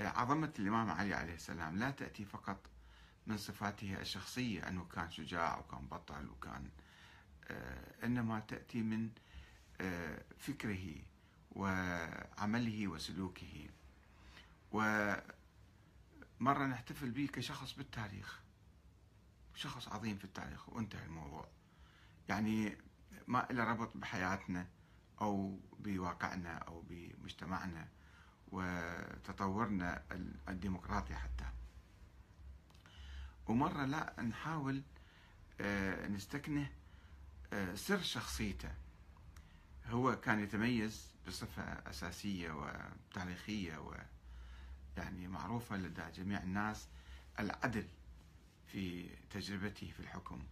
عظمة الإمام علي عليه السلام لا تأتي فقط من صفاته الشخصية أنه كان شجاع وكان بطل وكان إنما تأتي من فكره وعمله وسلوكه. ومرة نحتفل به كشخص بالتاريخ شخص عظيم في التاريخ وانتهى الموضوع. يعني ما له ربط بحياتنا أو بواقعنا أو بمجتمعنا. وتطورنا الديمقراطي حتى. ومرة لا نحاول آه، نستكنه آه، سر شخصيته. هو كان يتميز بصفة أساسية وتاريخية و يعني معروفة لدى جميع الناس العدل في تجربته في الحكم.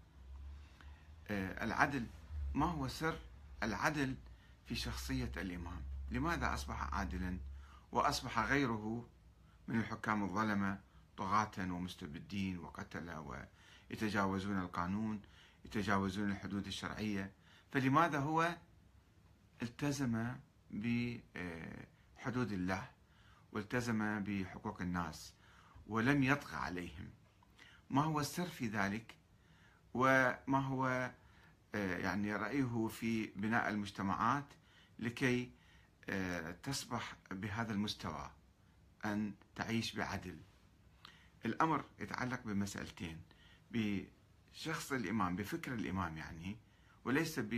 آه، العدل ما هو سر العدل في شخصية الإمام. لماذا أصبح عادلا؟ وأصبح غيره من الحكام الظلمة طغاة ومستبدين وقتلة ويتجاوزون القانون يتجاوزون الحدود الشرعية. فلماذا هو التزم بحدود الله والتزم بحقوق الناس ولم يطغى عليهم؟ ما هو السر في ذلك؟ وما هو آه، يعني رأيه في بناء المجتمعات لكي آه، تصبح بهذا المستوى أن تعيش بعدل. الأمر يتعلق بمسألتين بشخص الإمام بفكر الإمام يعني وليس ب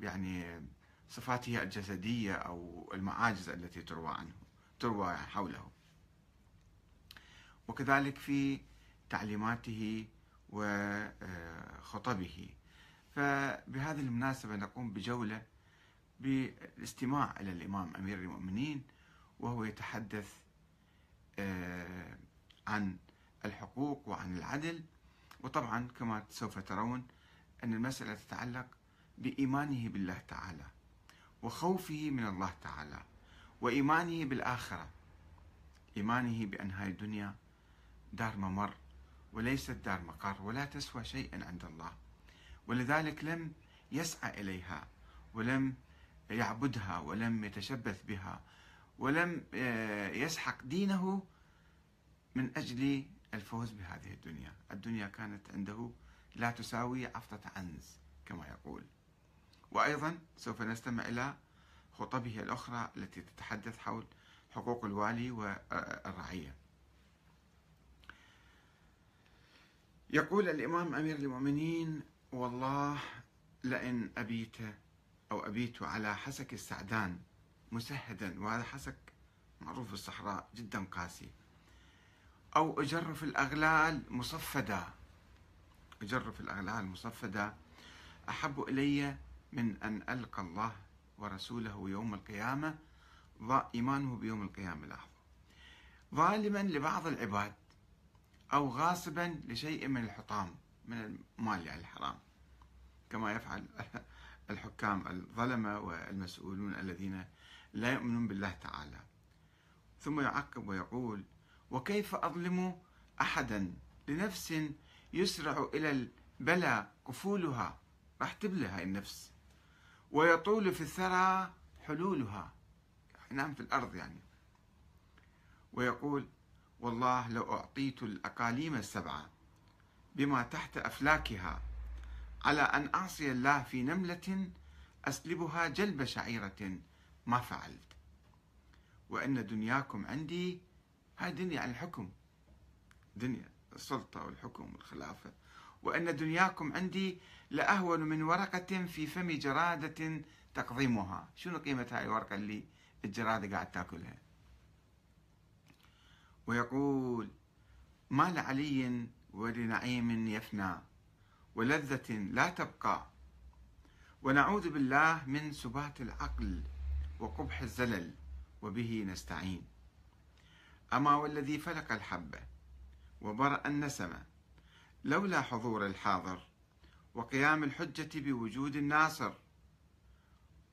يعني صفاته الجسدية أو المعاجز التي تروى عنه تروى حوله. وكذلك في تعليماته وخطبه. فبهذه المناسبة نقوم بجولة بالاستماع إلى الإمام أمير المؤمنين وهو يتحدث آه، عن الحقوق وعن العدل. وطبعا كما سوف ترون أن المسألة تتعلق بإيمانه بالله تعالى وخوفه من الله تعالى وإيمانه بالآخرة. إيمانه بأن هاي الدنيا دار ممر وليست دار مقر ولا تسوى شيئا عند الله. ولذلك لم يسعى إليها ولم يعبدها ولم يتشبث بها ولم آه، يسحق دينه من أجل الفوز بهذه الدنيا. الدنيا كانت عنده لا تساوي عفطة عنز كما يقول. وأيضا سوف نستمع إلى خطبه الأخرى التي تتحدث حول حقوق الوالي والرعية. يقول الإمام أمير المؤمنين والله لئن أبيت أو أبيت على حسك السعدان مسهدا وهذا حسك معروف في الصحراء جدا قاسي. أو أجر في الأغلال مصفدا. أجر في الأغلال مصفدا. أحب إلي من أن ألقى الله ورسوله يوم القيامة إيمانه بيوم القيامة لاحظوا ظالما لبعض العباد أو غاصبا لشيء من الحطام من المال يعني الحرام. كما يفعل الحكام الظلمة والمسؤولون الذين لا يؤمنون بالله تعالى. ثم يعقب ويقول وكيف أظلم أحدا لنفس يسرع إلى البلى قفولها راح تبلى هاي النفس. ويطول في الثرى حلولها. ينام في الأرض يعني. ويقول والله لو أعطيت الأقاليم السبعة بما تحت أفلاكها على أن أعصي الله في نملة أسلبها جلب شعيرة. ما فعلت. وأن دنياكم عندي هاي دنيا عن الحكم. دنيا السلطة والحكم والخلافة. وأن دنياكم عندي لأهون من ورقة في فم جرادة تقضيمها. شنو قيمة هاي الورقة اللي الجرادة قاعد تأكلها؟ ويقول ما لعلي ولنعيم يفنى. ولذة لا تبقى. ونعوذ بالله من سبات العقل وقبح الزلل وبه نستعين. أما والذي فلق الحبة وبرأ النسمة لولا حضور الحاضر وقيام الحجة بوجود الناصر.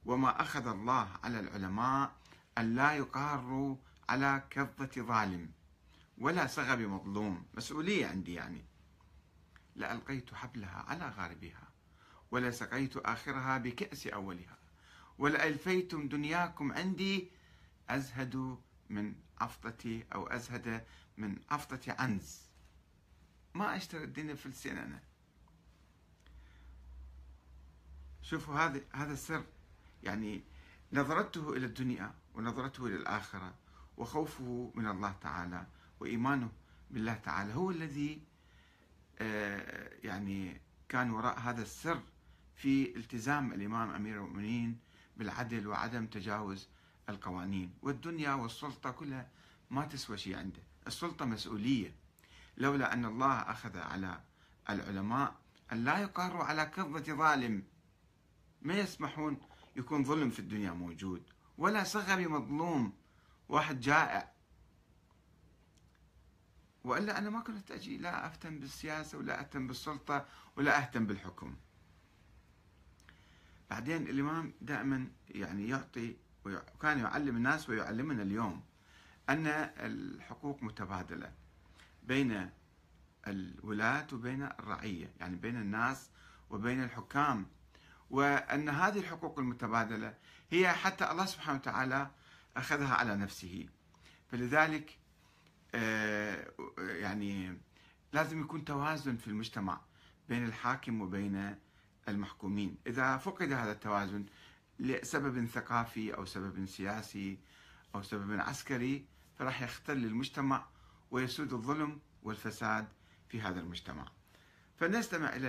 وما أخذ الله على العلماء أن لا يقاروا على كظة ظالم ولا سغب مظلوم مسؤولية عندي يعني. لألقيت حبلها على غاربها ولسقيت آخرها بكأس أولها ولألفيتم دنياكم عندي أزهد من أفضتي أو أزهد من أفضتي عنز. ما أشتري الدنيا فلسين أنا. شوفوا هذا هذا السر. يعني نظرته إلى الدنيا ونظرته إلى الآخرة وخوفه من الله تعالى وإيمانه بالله تعالى هو الذي يعني كان وراء هذا السر في التزام الإمام أمير المؤمنين بالعدل وعدم تجاوز القوانين. والدنيا والسلطة كلها ما تسوى شيء عنده. السلطة مسؤولية. لولا أن الله أخذ على العلماء أن لا يقاروا على كظة ظالم. ما يسمحون يكون ظلم في الدنيا موجود. ولا صغري مظلوم. واحد جائع. والا أنا ما كنت أجي لا أهتم بالسياسة ولا أهتم بالسلطة ولا أهتم بالحكم. بعدين الإمام دائما يعني يعطي وكان يعلم الناس ويعلمنا اليوم أن الحقوق متبادلة بين الولاة وبين الرعية، يعني بين الناس وبين الحكام وأن هذه الحقوق المتبادلة هي حتى الله سبحانه وتعالى أخذها على نفسه. فلذلك يعني لازم يكون توازن في المجتمع بين الحاكم وبين المحكومين. إذا فقد هذا التوازن لسبب ثقافي أو سبب سياسي أو سبب عسكري فراح يختل المجتمع ويسود الظلم والفساد في هذا المجتمع. فنستمع إلى